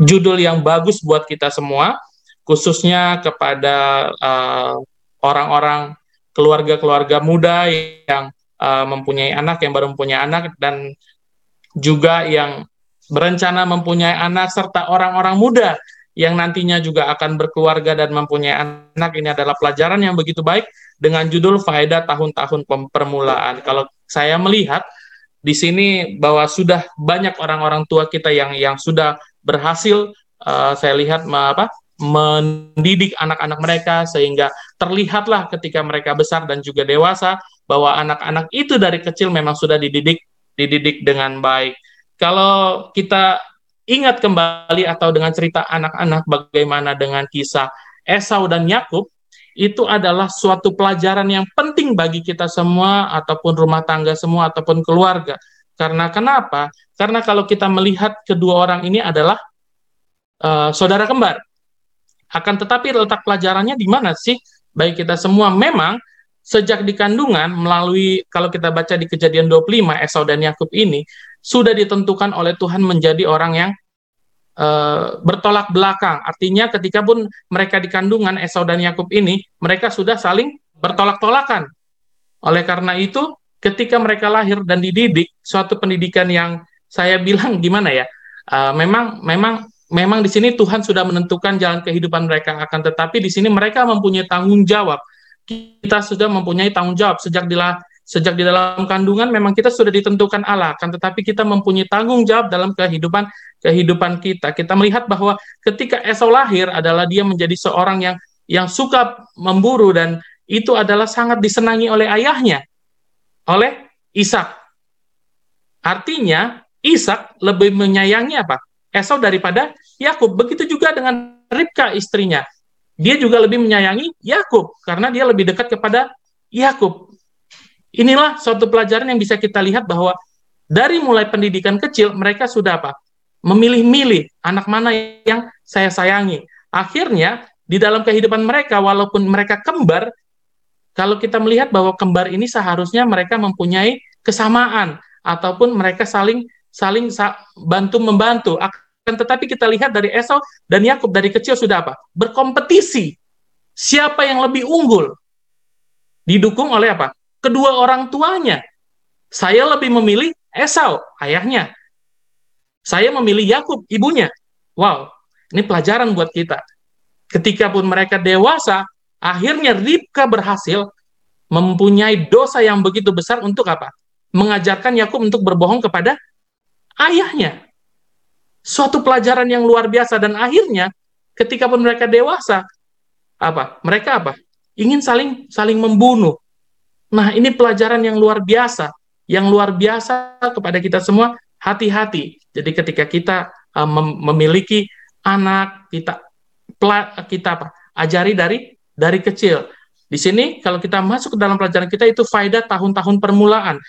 judul yang bagus buat kita semua, khususnya kepada uh, orang-orang keluarga-keluarga muda yang uh, mempunyai anak, yang baru mempunyai anak, dan juga yang berencana mempunyai anak, serta orang-orang muda yang nantinya juga akan berkeluarga dan mempunyai anak. Ini adalah pelajaran yang begitu baik dengan judul Faedah Tahun-Tahun Permulaan. Kalau saya melihat di sini bahwa sudah banyak orang-orang tua kita yang yang sudah berhasil uh, saya lihat apa mendidik anak-anak mereka sehingga terlihatlah ketika mereka besar dan juga dewasa bahwa anak-anak itu dari kecil memang sudah dididik dididik dengan baik. Kalau kita ingat kembali atau dengan cerita anak-anak bagaimana dengan kisah Esau dan Yakub itu adalah suatu pelajaran yang penting bagi kita semua ataupun rumah tangga semua ataupun keluarga. Karena kenapa? Karena kalau kita melihat kedua orang ini adalah uh, saudara kembar. Akan tetapi letak pelajarannya di mana sih? Baik kita semua memang sejak di kandungan melalui kalau kita baca di kejadian 25 Esau dan Yakub ini sudah ditentukan oleh Tuhan menjadi orang yang Eh, bertolak belakang. Artinya ketika pun mereka di kandungan Esau dan Yakub ini, mereka sudah saling bertolak-tolakan. Oleh karena itu, ketika mereka lahir dan dididik, suatu pendidikan yang saya bilang gimana ya? Uh, memang memang memang di sini Tuhan sudah menentukan jalan kehidupan mereka akan tetapi di sini mereka mempunyai tanggung jawab. Kita sudah mempunyai tanggung jawab sejak dilah sejak di dalam kandungan memang kita sudah ditentukan Allah kan tetapi kita mempunyai tanggung jawab dalam kehidupan kehidupan kita kita melihat bahwa ketika Esau lahir adalah dia menjadi seorang yang yang suka memburu dan itu adalah sangat disenangi oleh ayahnya oleh Ishak. Artinya Ishak lebih menyayangi apa? Esau daripada Yakub. Begitu juga dengan Ribka istrinya. Dia juga lebih menyayangi Yakub karena dia lebih dekat kepada Yakub. Inilah suatu pelajaran yang bisa kita lihat bahwa dari mulai pendidikan kecil mereka sudah apa? Memilih-milih anak mana yang saya sayangi. Akhirnya di dalam kehidupan mereka walaupun mereka kembar kalau kita melihat bahwa kembar ini seharusnya mereka mempunyai kesamaan ataupun mereka saling saling bantu membantu. Akan tetapi kita lihat dari Esau dan Yakub dari kecil sudah apa? Berkompetisi. Siapa yang lebih unggul? Didukung oleh apa? kedua orang tuanya. Saya lebih memilih Esau, ayahnya. Saya memilih Yakub, ibunya. Wow, ini pelajaran buat kita. Ketika pun mereka dewasa, akhirnya Ribka berhasil mempunyai dosa yang begitu besar untuk apa? Mengajarkan Yakub untuk berbohong kepada ayahnya. Suatu pelajaran yang luar biasa dan akhirnya ketika pun mereka dewasa, apa? Mereka apa? Ingin saling saling membunuh, Nah, ini pelajaran yang luar biasa, yang luar biasa kepada kita semua. Hati-hati. Jadi ketika kita uh, mem memiliki anak, kita kita apa? Ajari dari dari kecil. Di sini kalau kita masuk ke dalam pelajaran kita itu faedah tahun-tahun permulaan.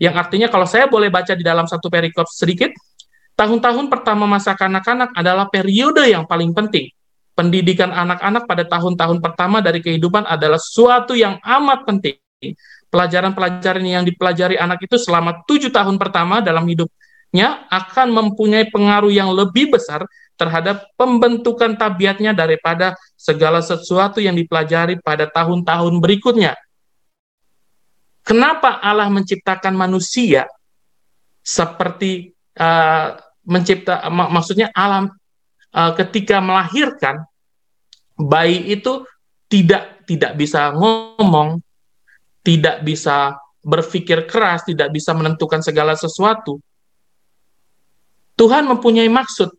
Yang artinya kalau saya boleh baca di dalam satu perikop sedikit, tahun-tahun pertama masa kanak-kanak adalah periode yang paling penting. Pendidikan anak-anak pada tahun-tahun pertama dari kehidupan adalah suatu yang amat penting pelajaran-pelajaran yang dipelajari anak itu selama tujuh tahun pertama dalam hidupnya akan mempunyai pengaruh yang lebih besar terhadap pembentukan tabiatnya daripada segala sesuatu yang dipelajari pada tahun-tahun berikutnya. Kenapa Allah menciptakan manusia seperti uh, mencipta mak maksudnya alam uh, ketika melahirkan bayi itu tidak tidak bisa ngomong, tidak bisa berpikir keras, tidak bisa menentukan segala sesuatu. Tuhan mempunyai maksud.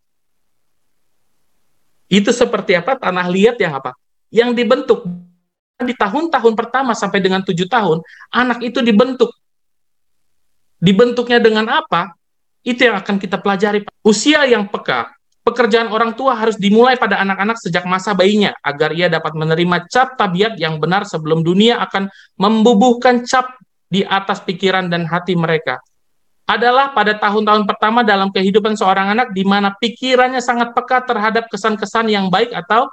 Itu seperti apa? Tanah liat yang apa? Yang dibentuk di tahun-tahun pertama sampai dengan tujuh tahun, anak itu dibentuk. Dibentuknya dengan apa? Itu yang akan kita pelajari. Usia yang peka, Pekerjaan orang tua harus dimulai pada anak-anak sejak masa bayinya agar ia dapat menerima cap tabiat yang benar sebelum dunia akan membubuhkan cap di atas pikiran dan hati mereka. Adalah pada tahun-tahun pertama dalam kehidupan seorang anak di mana pikirannya sangat peka terhadap kesan-kesan yang baik atau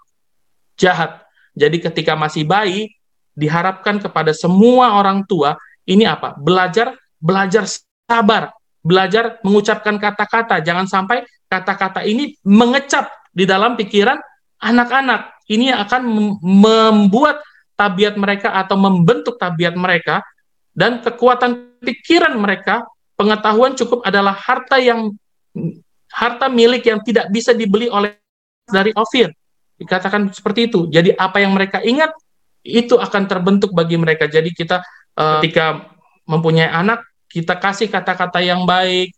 jahat. Jadi ketika masih bayi diharapkan kepada semua orang tua ini apa? Belajar belajar sabar, belajar mengucapkan kata-kata. Jangan sampai kata-kata ini mengecap di dalam pikiran anak-anak. Ini akan membuat tabiat mereka atau membentuk tabiat mereka dan kekuatan pikiran mereka, pengetahuan cukup adalah harta yang harta milik yang tidak bisa dibeli oleh dari Ofir. Dikatakan seperti itu. Jadi apa yang mereka ingat itu akan terbentuk bagi mereka. Jadi kita uh, ketika mempunyai anak kita kasih kata-kata yang baik,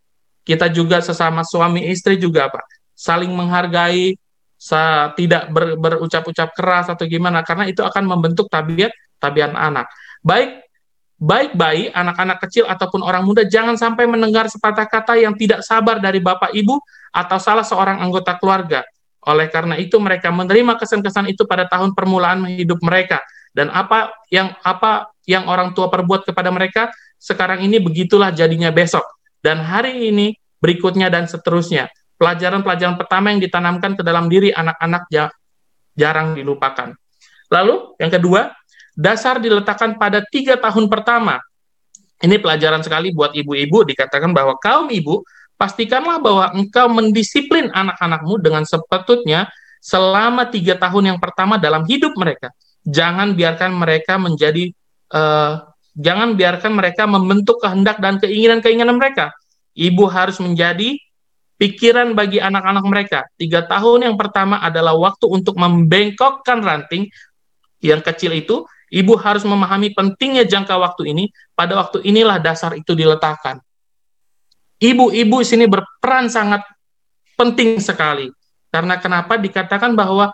kita juga sesama suami istri juga apa? Saling menghargai, sa tidak ber, berucap-ucap keras atau gimana karena itu akan membentuk tabiat tabiat anak. Baik baik bayi, anak-anak kecil ataupun orang muda jangan sampai mendengar sepatah kata yang tidak sabar dari bapak ibu atau salah seorang anggota keluarga. Oleh karena itu mereka menerima kesan-kesan itu pada tahun permulaan hidup mereka dan apa yang apa yang orang tua perbuat kepada mereka sekarang ini begitulah jadinya besok, dan hari ini, berikutnya, dan seterusnya. Pelajaran-pelajaran pertama yang ditanamkan ke dalam diri anak-anak jarang dilupakan. Lalu, yang kedua, dasar diletakkan pada tiga tahun pertama. Ini pelajaran sekali buat ibu-ibu, dikatakan bahwa kaum ibu, pastikanlah bahwa engkau mendisiplin anak-anakmu dengan sepatutnya selama tiga tahun yang pertama dalam hidup mereka. Jangan biarkan mereka menjadi uh, Jangan biarkan mereka membentuk kehendak dan keinginan-keinginan mereka. Ibu harus menjadi pikiran bagi anak-anak mereka. Tiga tahun yang pertama adalah waktu untuk membengkokkan ranting yang kecil itu. Ibu harus memahami pentingnya jangka waktu ini. Pada waktu inilah dasar itu diletakkan. Ibu-ibu sini berperan sangat penting sekali. Karena kenapa dikatakan bahwa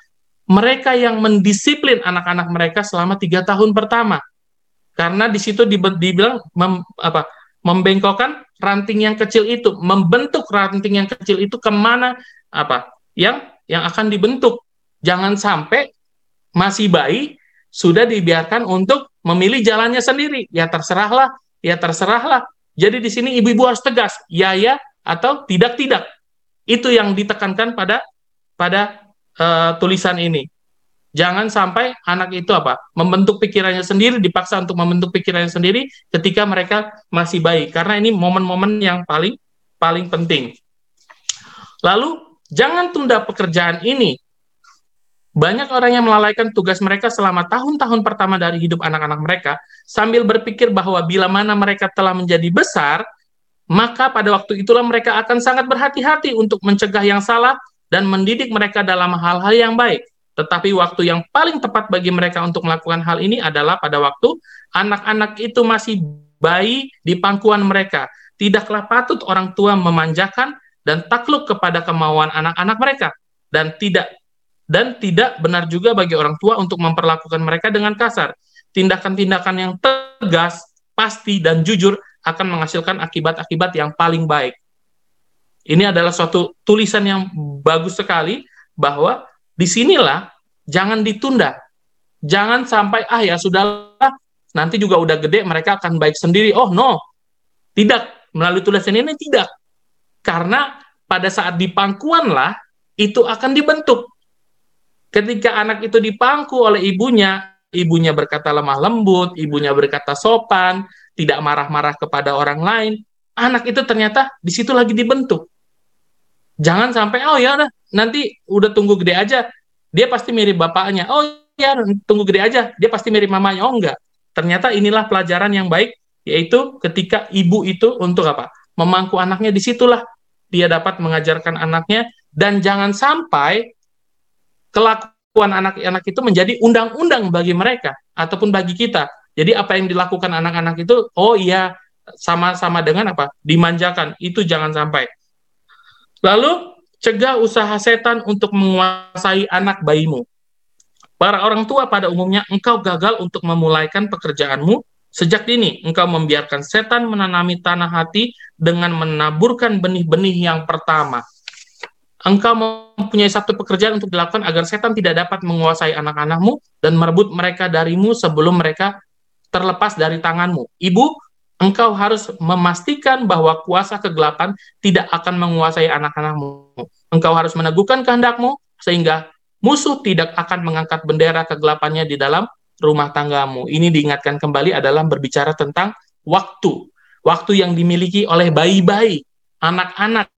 mereka yang mendisiplin anak-anak mereka selama tiga tahun pertama karena di situ dibilang mem, apa membengkokkan ranting yang kecil itu membentuk ranting yang kecil itu ke mana apa yang yang akan dibentuk jangan sampai masih bayi sudah dibiarkan untuk memilih jalannya sendiri ya terserahlah ya terserahlah jadi di sini ibu-ibu harus tegas ya ya atau tidak tidak itu yang ditekankan pada pada uh, tulisan ini Jangan sampai anak itu apa? Membentuk pikirannya sendiri, dipaksa untuk membentuk pikirannya sendiri ketika mereka masih bayi. Karena ini momen-momen yang paling paling penting. Lalu jangan tunda pekerjaan ini. Banyak orang yang melalaikan tugas mereka selama tahun-tahun pertama dari hidup anak-anak mereka sambil berpikir bahwa bila mana mereka telah menjadi besar, maka pada waktu itulah mereka akan sangat berhati-hati untuk mencegah yang salah dan mendidik mereka dalam hal-hal yang baik. Tetapi waktu yang paling tepat bagi mereka untuk melakukan hal ini adalah pada waktu anak-anak itu masih bayi di pangkuan mereka. Tidaklah patut orang tua memanjakan dan takluk kepada kemauan anak-anak mereka dan tidak dan tidak benar juga bagi orang tua untuk memperlakukan mereka dengan kasar. Tindakan-tindakan yang tegas, pasti dan jujur akan menghasilkan akibat-akibat yang paling baik. Ini adalah suatu tulisan yang bagus sekali bahwa di sinilah jangan ditunda. Jangan sampai, ah ya sudahlah, nanti juga udah gede, mereka akan baik sendiri. Oh no, tidak. Melalui tulisan ini tidak. Karena pada saat di pangkuan itu akan dibentuk. Ketika anak itu dipangku oleh ibunya, ibunya berkata lemah lembut, ibunya berkata sopan, tidak marah-marah kepada orang lain, anak itu ternyata di situ lagi dibentuk. Jangan sampai oh ya udah nanti udah tunggu gede aja dia pasti mirip bapaknya. Oh ya, tunggu gede aja, dia pasti mirip mamanya. Oh enggak. Ternyata inilah pelajaran yang baik, yaitu ketika ibu itu untuk apa? Memangku anaknya, di situlah dia dapat mengajarkan anaknya, dan jangan sampai kelakuan anak-anak itu menjadi undang-undang bagi mereka, ataupun bagi kita. Jadi apa yang dilakukan anak-anak itu, oh iya, sama-sama dengan apa? Dimanjakan. Itu jangan sampai. Lalu Cegah usaha setan untuk menguasai anak bayimu. Para orang tua pada umumnya engkau gagal untuk memulaikan pekerjaanmu sejak dini. Engkau membiarkan setan menanami tanah hati dengan menaburkan benih-benih yang pertama. Engkau mempunyai satu pekerjaan untuk dilakukan agar setan tidak dapat menguasai anak-anakmu dan merebut mereka darimu sebelum mereka terlepas dari tanganmu. Ibu, engkau harus memastikan bahwa kuasa kegelapan tidak akan menguasai anak-anakmu. Engkau harus meneguhkan kehendakmu sehingga musuh tidak akan mengangkat bendera kegelapannya di dalam rumah tanggamu. Ini diingatkan kembali adalah berbicara tentang waktu. waktu yang dimiliki oleh bayi-bayi, anak-anak,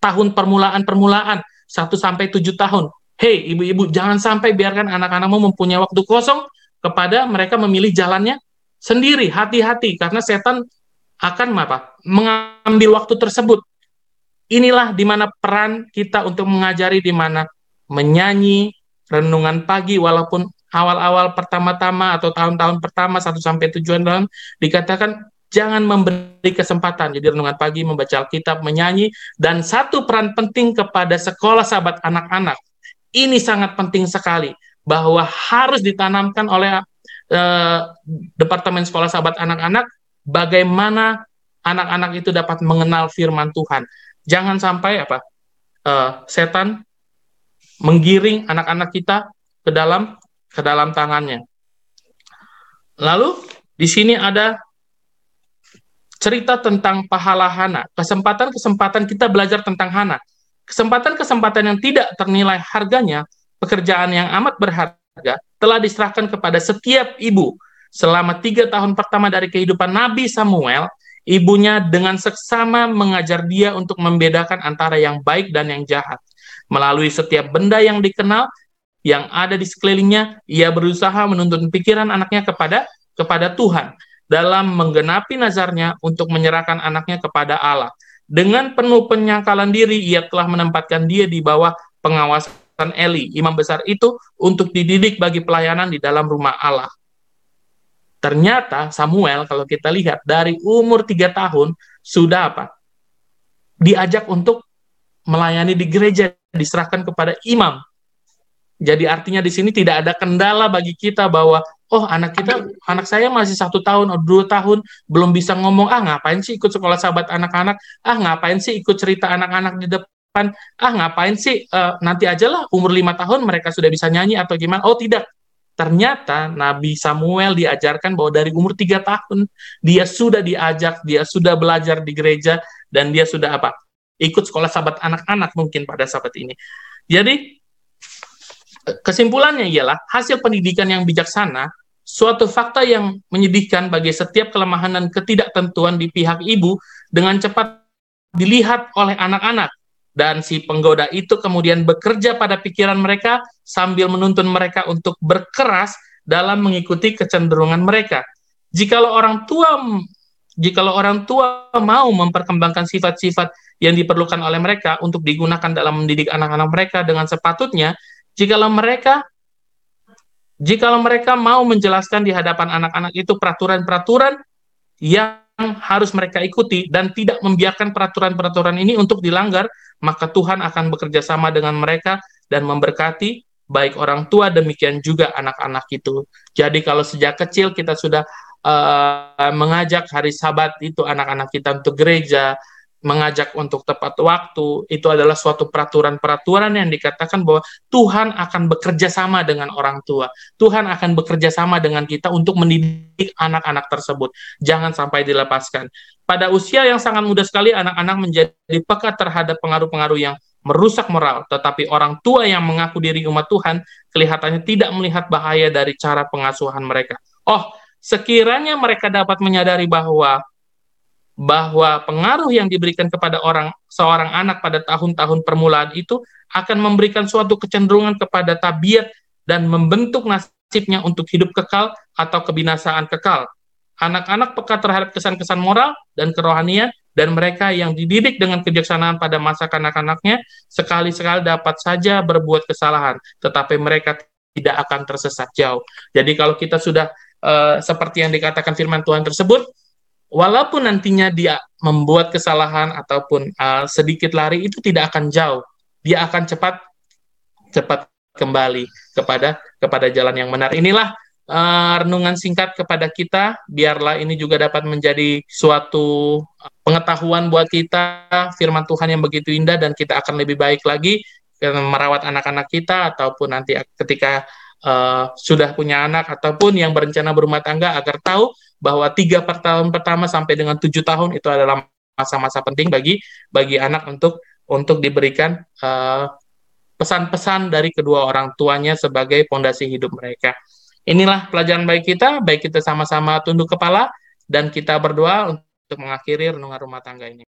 tahun permulaan-permulaan, 1 sampai 7 tahun. Hei, ibu-ibu, jangan sampai biarkan anak-anakmu mempunyai waktu kosong kepada mereka memilih jalannya sendiri. Hati-hati, karena setan akan apa? Mengambil waktu tersebut. Inilah di mana peran kita untuk mengajari di mana menyanyi, renungan pagi, walaupun awal-awal pertama-tama atau tahun-tahun pertama satu sampai tujuan tahun dikatakan jangan memberi kesempatan. Jadi renungan pagi, membaca Alkitab, menyanyi, dan satu peran penting kepada sekolah sahabat anak-anak. Ini sangat penting sekali bahwa harus ditanamkan oleh eh, Departemen Sekolah Sahabat Anak-anak bagaimana anak-anak itu dapat mengenal firman Tuhan. Jangan sampai apa eh, setan menggiring anak-anak kita ke dalam ke dalam tangannya. Lalu di sini ada cerita tentang pahala Hana, kesempatan-kesempatan kita belajar tentang Hana, kesempatan-kesempatan yang tidak ternilai harganya, pekerjaan yang amat berharga, telah diserahkan kepada setiap ibu. Selama tiga tahun pertama dari kehidupan Nabi Samuel, ibunya dengan seksama mengajar dia untuk membedakan antara yang baik dan yang jahat. Melalui setiap benda yang dikenal, yang ada di sekelilingnya, ia berusaha menuntun pikiran anaknya kepada kepada Tuhan dalam menggenapi nazarnya untuk menyerahkan anaknya kepada Allah. Dengan penuh penyangkalan diri, ia telah menempatkan dia di bawah pengawasan Eli, imam besar itu, untuk dididik bagi pelayanan di dalam rumah Allah. Ternyata Samuel, kalau kita lihat, dari umur tiga tahun, sudah apa? Diajak untuk melayani di gereja, diserahkan kepada imam. Jadi artinya di sini tidak ada kendala bagi kita bahwa oh anak kita anak saya masih satu tahun atau dua tahun belum bisa ngomong ah ngapain sih ikut sekolah sahabat anak-anak? Ah ngapain sih ikut cerita anak-anak di depan? Ah ngapain sih uh, nanti aja lah umur lima tahun mereka sudah bisa nyanyi atau gimana oh tidak. Ternyata Nabi Samuel diajarkan bahwa dari umur tiga tahun dia sudah diajak dia sudah belajar di gereja dan dia sudah apa? Ikut sekolah sahabat anak-anak mungkin pada sahabat ini. Jadi kesimpulannya ialah hasil pendidikan yang bijaksana suatu fakta yang menyedihkan bagi setiap kelemahan dan ketidaktentuan di pihak ibu dengan cepat dilihat oleh anak-anak dan si penggoda itu kemudian bekerja pada pikiran mereka sambil menuntun mereka untuk berkeras dalam mengikuti kecenderungan mereka. Jikalau orang tua jikalau orang tua mau memperkembangkan sifat-sifat yang diperlukan oleh mereka untuk digunakan dalam mendidik anak-anak mereka dengan sepatutnya, jikalau mereka jikalau mereka mau menjelaskan di hadapan anak-anak itu peraturan-peraturan yang harus mereka ikuti dan tidak membiarkan peraturan-peraturan ini untuk dilanggar, maka Tuhan akan bekerja sama dengan mereka dan memberkati baik orang tua demikian juga anak-anak itu. Jadi kalau sejak kecil kita sudah uh, mengajak hari Sabat itu anak-anak kita untuk gereja, mengajak untuk tepat waktu, itu adalah suatu peraturan-peraturan yang dikatakan bahwa Tuhan akan bekerja sama dengan orang tua. Tuhan akan bekerja sama dengan kita untuk mendidik anak-anak tersebut. Jangan sampai dilepaskan. Pada usia yang sangat muda sekali, anak-anak menjadi peka terhadap pengaruh-pengaruh yang merusak moral, tetapi orang tua yang mengaku diri umat Tuhan kelihatannya tidak melihat bahaya dari cara pengasuhan mereka. Oh, sekiranya mereka dapat menyadari bahwa bahwa pengaruh yang diberikan kepada orang seorang anak pada tahun-tahun permulaan itu akan memberikan suatu kecenderungan kepada tabiat dan membentuk nasibnya untuk hidup kekal atau kebinasaan kekal. Anak-anak peka terhadap kesan-kesan moral dan kerohanian dan mereka yang dididik dengan kejaksanaan pada masa kanak-kanaknya sekali-sekali dapat saja berbuat kesalahan, tetapi mereka tidak akan tersesat jauh. Jadi kalau kita sudah uh, seperti yang dikatakan firman Tuhan tersebut, walaupun nantinya dia membuat kesalahan ataupun uh, sedikit lari itu tidak akan jauh. Dia akan cepat cepat kembali kepada kepada jalan yang benar. Inilah uh, renungan singkat kepada kita. Biarlah ini juga dapat menjadi suatu pengetahuan buat kita firman Tuhan yang begitu indah dan kita akan lebih baik lagi merawat anak-anak kita ataupun nanti ketika uh, sudah punya anak ataupun yang berencana berumah tangga agar tahu bahwa tiga tahun pertama sampai dengan tujuh tahun itu adalah masa-masa penting bagi bagi anak untuk untuk diberikan eh, pesan-pesan dari kedua orang tuanya sebagai pondasi hidup mereka. Inilah pelajaran baik kita, baik kita sama-sama tunduk kepala dan kita berdoa untuk mengakhiri renungan rumah tangga ini.